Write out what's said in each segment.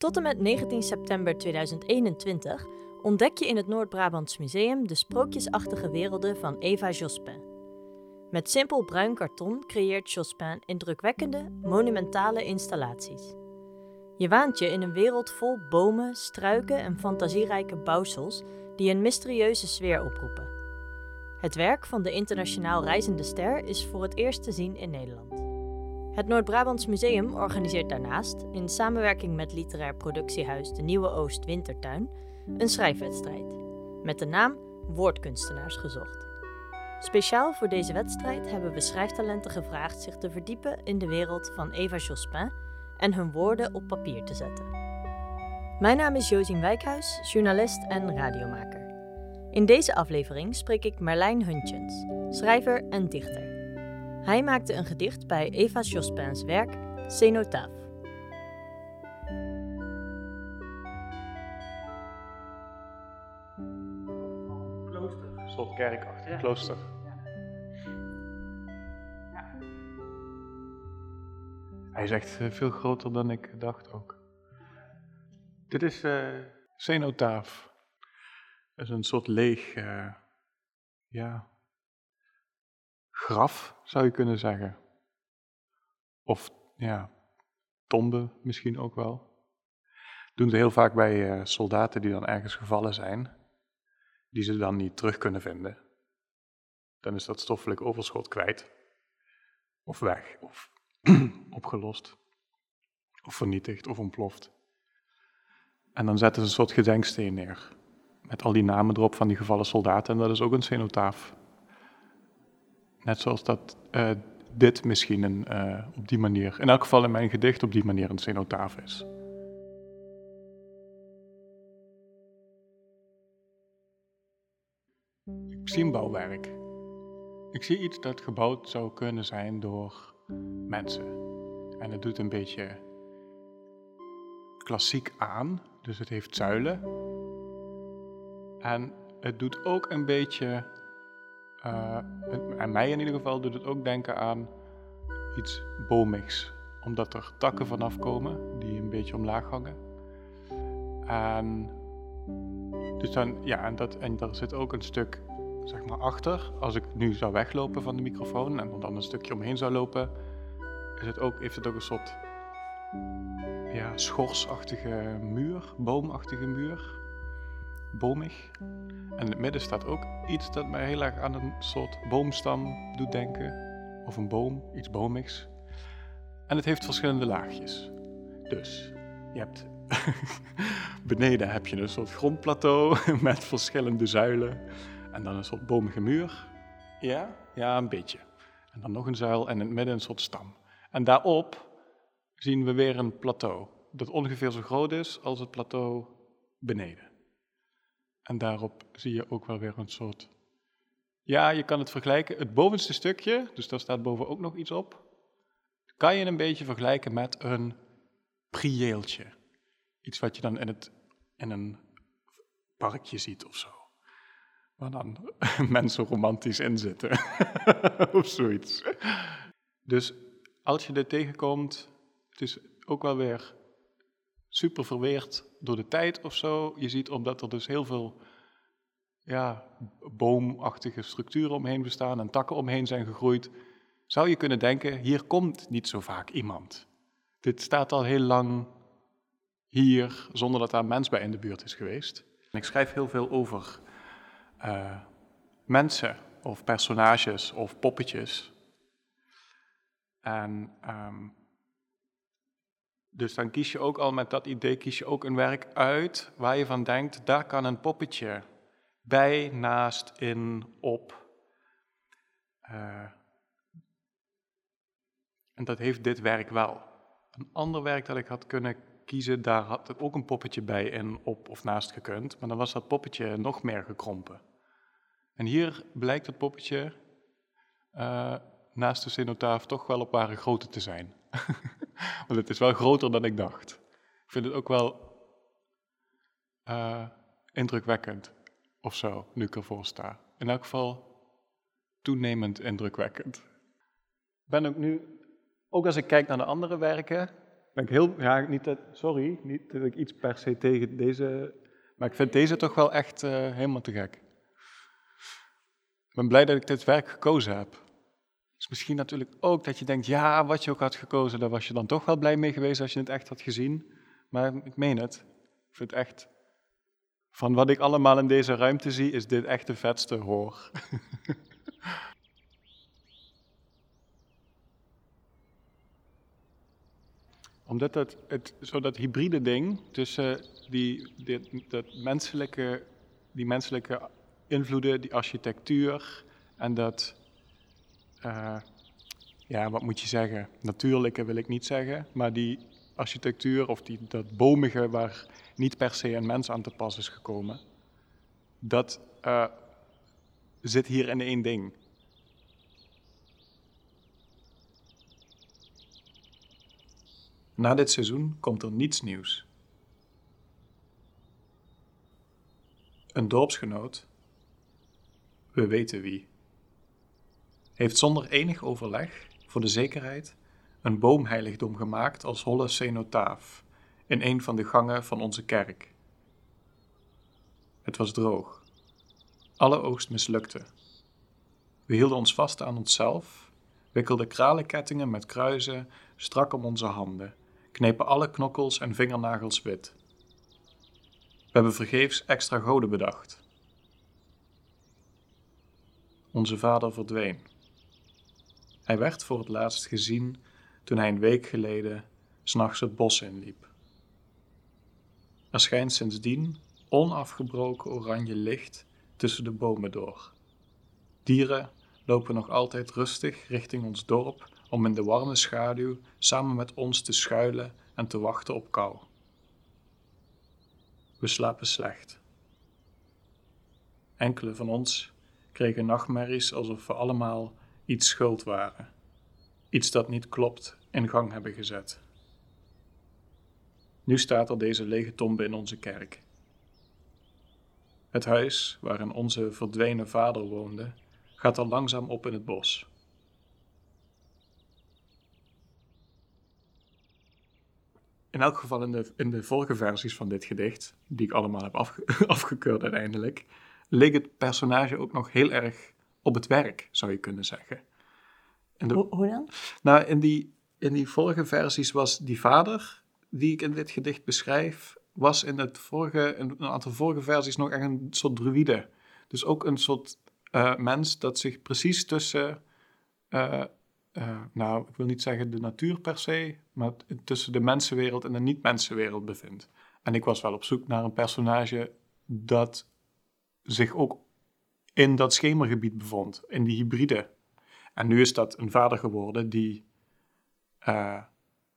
Tot en met 19 september 2021 ontdek je in het Noord-Brabants Museum de sprookjesachtige werelden van Eva Jospin. Met simpel bruin karton creëert Jospin indrukwekkende, monumentale installaties. Je waant je in een wereld vol bomen, struiken en fantasierijke bouwsels die een mysterieuze sfeer oproepen. Het werk van de internationaal reizende ster is voor het eerst te zien in Nederland. Het Noord-Brabants Museum organiseert daarnaast, in samenwerking met literair productiehuis De Nieuwe Oost Wintertuin, een schrijfwedstrijd met de naam Woordkunstenaars gezocht. Speciaal voor deze wedstrijd hebben we schrijftalenten gevraagd zich te verdiepen in de wereld van Eva Jospin en hun woorden op papier te zetten. Mijn naam is Josien Wijkhuis, journalist en radiomaker. In deze aflevering spreek ik Merlijn Huntjens, schrijver en dichter. Hij maakte een gedicht bij Eva Jospins werk Cenotaphe. Klooster. Een soort kerkachtig klooster. Hij is echt eh, veel groter dan ik dacht ook. Dit is uh, cenotaaf. Is een soort leeg, uh, ja, graf zou je kunnen zeggen. Of ja, tombe misschien ook wel. Doen ze heel vaak bij uh, soldaten die dan ergens gevallen zijn, die ze dan niet terug kunnen vinden. Dan is dat stoffelijk overschot kwijt. Of weg, of opgelost, of vernietigd, of ontploft. En dan zetten ze een soort gedenksteen neer. Met al die namen erop van die gevallen soldaten. En dat is ook een cenotaaf. Net zoals dat uh, dit misschien een, uh, op die manier, in elk geval in mijn gedicht, op die manier een cenotaaf is. Ik zie een bouwwerk. Ik zie iets dat gebouwd zou kunnen zijn door mensen. En het doet een beetje klassiek aan, dus het heeft zuilen. En het doet ook een beetje, uh, en mij in ieder geval doet het ook denken aan iets bomigs. Omdat er takken vanaf komen die een beetje omlaag hangen. En, dus dan, ja, en, dat, en daar zit ook een stuk zeg maar achter. Als ik nu zou weglopen van de microfoon en dan een stukje omheen zou lopen, is het ook, heeft het ook een soort ja, schorsachtige muur, boomachtige muur. Bomig. En in het midden staat ook iets dat mij heel erg aan een soort boomstam doet denken. Of een boom, iets bomigs. En het heeft verschillende laagjes. Dus je hebt beneden heb je een soort grondplateau met verschillende zuilen. En dan een soort bomige muur. Ja, ja, een beetje. En dan nog een zuil en in het midden een soort stam. En daarop zien we weer een plateau, dat ongeveer zo groot is als het plateau beneden. En daarop zie je ook wel weer een soort. Ja, je kan het vergelijken. Het bovenste stukje, dus daar staat boven ook nog iets op, kan je een beetje vergelijken met een prieeltje. Iets wat je dan in, het, in een parkje ziet of zo. Waar dan mensen romantisch in zitten. of zoiets. Dus als je dit tegenkomt, het is ook wel weer super verweerd door de tijd of zo. Je ziet omdat er dus heel veel ja, boomachtige structuren omheen bestaan en takken omheen zijn gegroeid, zou je kunnen denken, hier komt niet zo vaak iemand. Dit staat al heel lang hier, zonder dat daar mens bij in de buurt is geweest. ik schrijf heel veel over uh, mensen of personages of poppetjes. En um, dus dan kies je ook al met dat idee, kies je ook een werk uit waar je van denkt, daar kan een poppetje bij, naast, in, op. Uh, en dat heeft dit werk wel. Een ander werk dat ik had kunnen kiezen, daar had het ook een poppetje bij, in, op of naast gekund, maar dan was dat poppetje nog meer gekrompen. En hier blijkt het poppetje uh, naast de cenotaaf toch wel op ware grootte te zijn. Want het is wel groter dan ik dacht. Ik vind het ook wel uh, indrukwekkend of zo, nu ik ervoor sta. In elk geval toenemend indrukwekkend. Ik ben ook nu, ook als ik kijk naar de andere werken, ben ik heel, ja, niet dat, sorry, niet dat ik iets per se tegen deze, maar ik vind deze toch wel echt uh, helemaal te gek. Ik ben blij dat ik dit werk gekozen heb. Dus misschien natuurlijk ook dat je denkt, ja, wat je ook had gekozen, daar was je dan toch wel blij mee geweest als je het echt had gezien. Maar ik meen het. Ik vind het echt, van wat ik allemaal in deze ruimte zie, is dit echt de vetste hoor. Omdat het, het, zo dat hybride ding tussen die, die, dat menselijke, die menselijke invloeden, die architectuur en dat, uh, ja, wat moet je zeggen? Natuurlijke wil ik niet zeggen, maar die architectuur of die, dat bomige waar niet per se een mens aan te pas is gekomen, dat uh, zit hier in één ding. Na dit seizoen komt er niets nieuws. Een dorpsgenoot, we weten wie, heeft zonder enig overleg, voor de zekerheid, een boomheiligdom gemaakt als holle cenotaaf in een van de gangen van onze kerk. Het was droog. Alle oogst mislukte. We hielden ons vast aan onszelf, wikkelden kralenkettingen met kruizen strak om onze handen knepen alle knokkels en vingernagels wit. We hebben vergeefs extra goden bedacht. Onze vader verdween. Hij werd voor het laatst gezien toen hij een week geleden s'nachts het bos inliep. Er schijnt sindsdien onafgebroken oranje licht tussen de bomen door. Dieren lopen nog altijd rustig richting ons dorp om in de warme schaduw samen met ons te schuilen en te wachten op kou. We slapen slecht. Enkele van ons kregen nachtmerries alsof we allemaal iets schuld waren, iets dat niet klopt in gang hebben gezet. Nu staat er deze lege tombe in onze kerk. Het huis waarin onze verdwenen vader woonde, gaat al langzaam op in het bos. in elk geval in de, in de vorige versies van dit gedicht, die ik allemaal heb afgekeurd uiteindelijk, leek het personage ook nog heel erg op het werk, zou je kunnen zeggen. De, hoe, dan? Nou, in die, in die vorige versies was die vader, die ik in dit gedicht beschrijf, was in, het vorige, in een aantal vorige versies nog echt een soort druïde. Dus ook een soort uh, mens dat zich precies tussen uh, uh, nou, ik wil niet zeggen de natuur per se, maar tussen de mensenwereld en de niet-mensenwereld bevindt. En ik was wel op zoek naar een personage dat zich ook in dat schemergebied bevond, in die hybride. En nu is dat een vader geworden die, uh,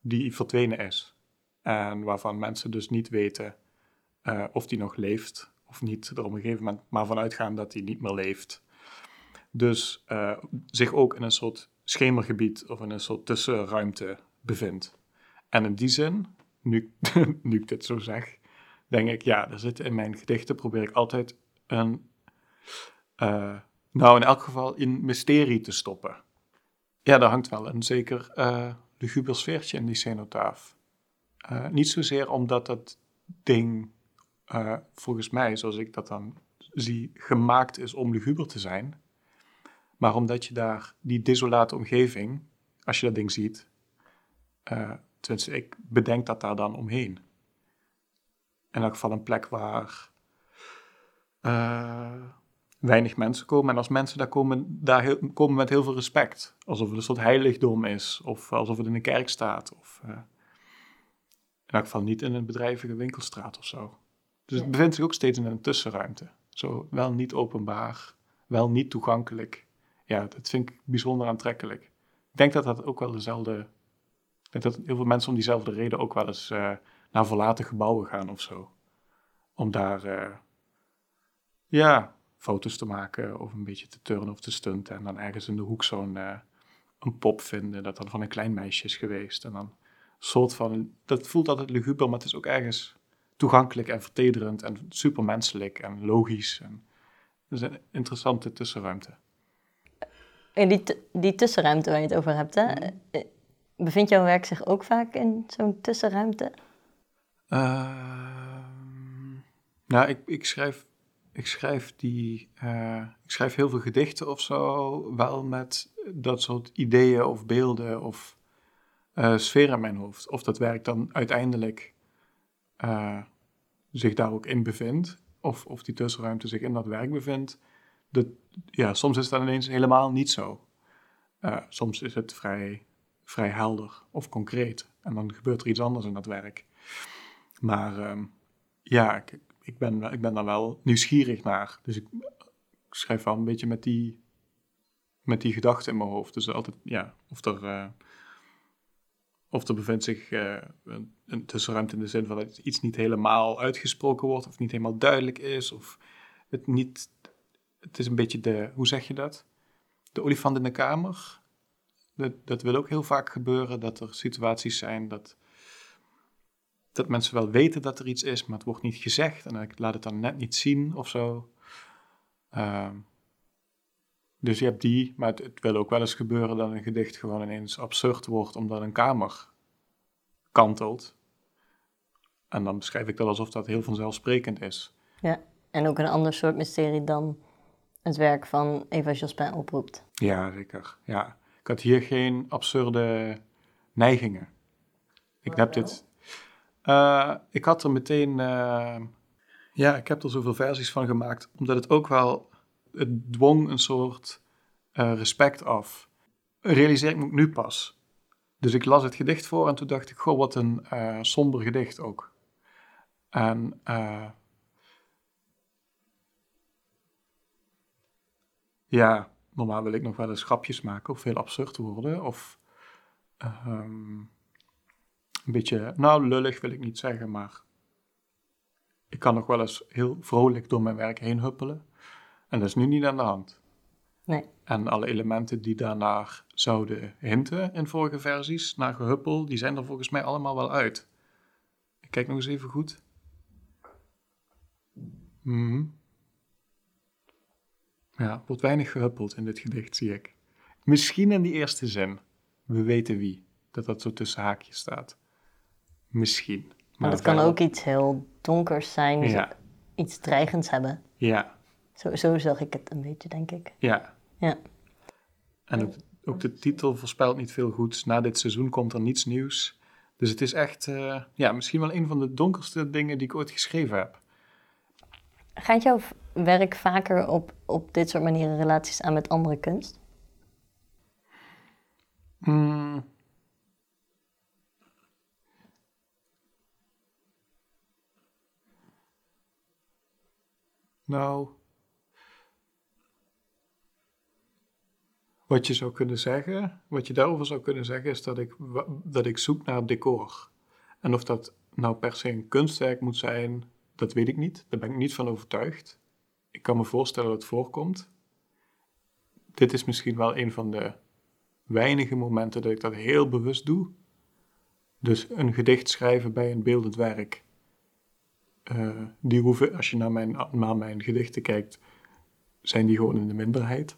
die verdwenen is. En waarvan mensen dus niet weten uh, of die nog leeft of niet. Er op een gegeven moment maar vanuit gaan dat hij niet meer leeft. Dus uh, zich ook in een soort schemergebied of in een soort tussenruimte bevindt. En in die zin, nu, nu ik dit zo zeg, denk ik, ja, er zitten in mijn gedichten, probeer ik altijd een, uh, nou in elk geval, een mysterie te stoppen. Ja, daar hangt wel een zeker uh, luguber sfeertje in die cenotaaf. Uh, niet zozeer omdat dat ding, volgens mij, zoals ik dat dan zie, gemaakt is om luguber te zijn, maar omdat je daar die desolate omgeving, als je dat ding ziet, uh, ik bedenk dat daar dan omheen. In elk geval een plek waar weinig mensen komen. En als mensen daar komen, daar heel, komen met heel veel respect. Alsof het een soort heiligdom is, of alsof het in een kerk staat. Of uh, in elk geval niet in een bedrijvige winkelstraat of zo. Dus het bevindt zich ook steeds in een tussenruimte. Zo wel niet openbaar, wel niet toegankelijk ja, dat vind ik bijzonder aantrekkelijk. Ik denk dat dat ook wel dezelfde. Ik denk dat heel veel mensen om diezelfde reden ook wel eens uh, naar verlaten gebouwen gaan of zo. Om daar, uh, ja, foto's te maken of een beetje te turnen of te stunten. En dan ergens in de hoek zo'n uh, een pop vinden dat dan van een klein meisje is geweest. En dan soort van, dat voelt altijd luguber, maar het is ook ergens toegankelijk en vertederend en supermenselijk en logisch. En, het is een interessante tussenruimte En die, die tussenruimte waar je het over hebt, hè? Mhm. Eh, bevindt jouw werk zich ook vaak in zo'n tussenruimte? Ehm, nou, ik, ik, schrijf, ik, schrijf die, eh, ik schrijf heel veel gedichten of zo, wel met dat soort ideeën of beelden of uh, sfeer in mijn hoofd. Of dat werk dan uiteindelijk uh, zich daar ook in bevindt, of, of die tussenruimte zich in dat werk bevindt. Dat, ja, soms is dat ineens helemaal niet zo. Soms is het vrij, vrij helder of concreet. En dan gebeurt er iets anders in dat werk. Maar um, ja, ik, ik, ben, ik ben daar wel nieuwsgierig naar. Dus ik, ik schrijf wel een beetje met die, met die gedachten in mijn hoofd. Dus altijd, ja, of er, uh, of er bevindt zich uh, een, een, tussenruimte in de zin van dat iets niet helemaal uitgesproken wordt, of niet helemaal duidelijk is, of het niet. Het is een beetje de, hoe zeg je dat? De olifant in de kamer. Dat, dat wil ook heel vaak gebeuren, dat er situaties zijn dat, dat mensen wel weten dat er iets is, maar het wordt niet gezegd en ik laat het dan net niet zien of zo. Uh, dus je hebt die, maar het, het, wil ook wel eens gebeuren dat een gedicht gewoon ineens absurd wordt omdat een kamer kantelt. En dan beschrijf ik dat alsof dat heel vanzelfsprekend is. Ja, en ook een ander soort mysterie dan het werk van Eva Jospin oproept. Ja, zeker. Ja. Ik had hier geen absurde neigingen. Ik heb dit. Uh, ik had er meteen. Uh, ja, ik heb er zoveel versies van gemaakt, omdat het ook wel. Het dwong een soort uh, respect af. Realiseer ik me nu pas. Dus ik las het gedicht voor en toen dacht ik: Goh, wat een somber gedicht ook. En. ja, normaal wil ik nog wel eens grapjes maken of heel absurd worden. Of um, een beetje, nou lullig wil ik niet zeggen, maar ik kan nog wel eens heel vrolijk door mijn werk heen huppelen. En dat is nu niet aan de hand. Nee. En alle elementen die daarnaar zouden hinten in vorige versies, naar gehuppel, die zijn er volgens mij allemaal wel uit. Ik kijk nog eens even goed. Mm ja, wordt weinig gehuppeld in dit gedicht, zie ik. Misschien in die eerste zin. We weten wie. Dat dat zo tussen haakjes staat. Misschien. Maar het kan ook iets heel donkers zijn. Ja. Iets dreigends hebben. Ja. Zo, zo zag ik het een beetje, denk ik. Ja. Ja. En ook, ook de titel voorspelt niet veel goeds. Na dit seizoen komt er niets nieuws. Dus het is echt, uh, ja, misschien wel een van de donkerste dingen die ik ooit geschreven heb. Gaat jouw werk vaker op, op dit soort manieren relaties aan met andere kunst? Mm. Nou, wat je zou kunnen zeggen, wat je daarover zou kunnen zeggen, is dat ik, dat ik zoek naar decor. En of dat nou per se een kunstwerk moet zijn, dat weet ik niet. Daar ben ik niet van overtuigd. Ik kan me voorstellen dat het voorkomt. Dit is misschien wel een van de weinige momenten dat ik dat heel bewust doe. Dus een gedicht schrijven bij een beeldend werk. Uh, die hoeven, als je naar mijn, naar mijn gedichten kijkt, zijn die gewoon in de minderheid.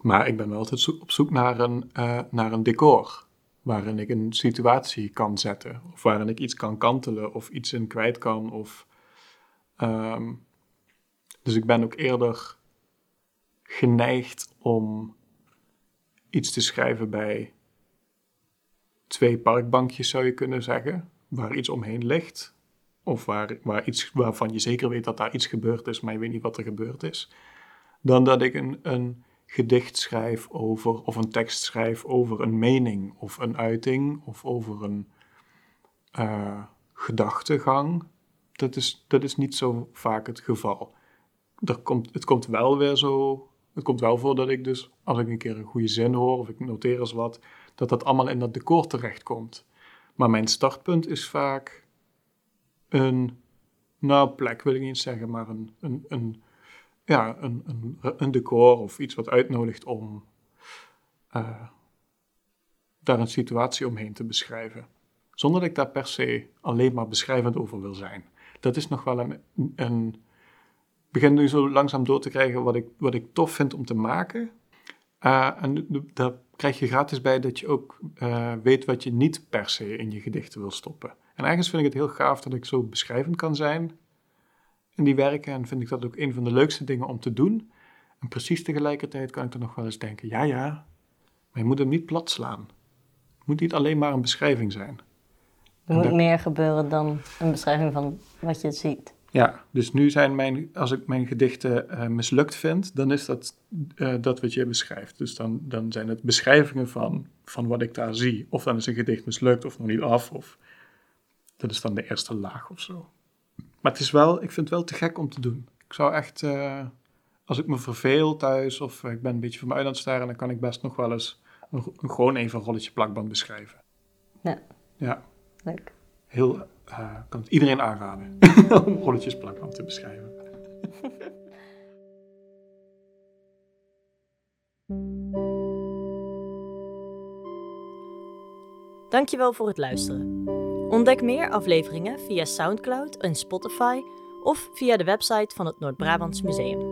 Maar ik ben wel altijd op zoek naar een, uh, naar een decor waarin ik een situatie kan zetten, of waarin ik iets kan kantelen, of iets in kwijt kan. Of, um, dus ik ben ook eerder geneigd om iets te schrijven bij twee parkbankjes, zou je kunnen zeggen, waar iets omheen ligt. Of waar, iets waarvan je zeker weet dat daar iets gebeurd is, maar je weet niet wat er gebeurd is. Dan dat ik een, een gedicht schrijf over, of een tekst schrijf over een mening of een uiting of over een uh, gedachtegang. Dat is, dat is niet zo vaak het geval. Er komt, het komt wel weer zo. Het komt wel voor dat ik dus, als ik een keer een goede zin hoor of ik noteer eens wat, dat dat allemaal in dat decor terechtkomt. Maar mijn startpunt is vaak een, nou, plek wil ik niet zeggen, maar een, een, een ja, een, een, een, decor of iets wat uitnodigt om uh, daar een situatie omheen te beschrijven. Zonder dat ik daar per se alleen maar beschrijvend over wil zijn. Dat is nog wel een. een begin nu zo langzaam door te krijgen wat ik, wat ik tof vind om te maken. Uh, en daar krijg je gratis bij dat je ook uh, weet wat je niet per se in je gedichten wil stoppen. En ergens vind ik het heel gaaf dat ik zo beschrijvend kan zijn in die werken. En vind ik dat ook een van de leukste dingen om te doen. En precies tegelijkertijd kan ik er nog wel eens denken: ja, ja, maar je moet hem niet plat slaan. Het moet niet alleen maar een beschrijving zijn. Er moet meer gebeuren dan een beschrijving van wat je ziet. Ja, dus nu zijn mijn, als ik mijn gedichten uh, mislukt vind, dan is dat uh, dat wat je beschrijft. Dus dan, dan zijn het beschrijvingen van, van wat ik daar zie. Of dan is een gedicht mislukt of nog niet af. Of dat is dan de eerste laag of zo. Maar het is wel, ik vind het wel te gek om te doen. Ik zou echt, uh, als ik me verveel thuis of ik ben een beetje van me uit aan het staren, dan kan ik best nog wel eens een, een, gewoon even een rolletje plakband beschrijven. Ja. Ja. Leuk. Heel, uh, kan het iedereen aanraden om rolletjes plakband te beschrijven. Dankjewel voor het luisteren. Ontdek meer afleveringen via SoundCloud en Spotify of via de website van het Noord-Brabants Museum.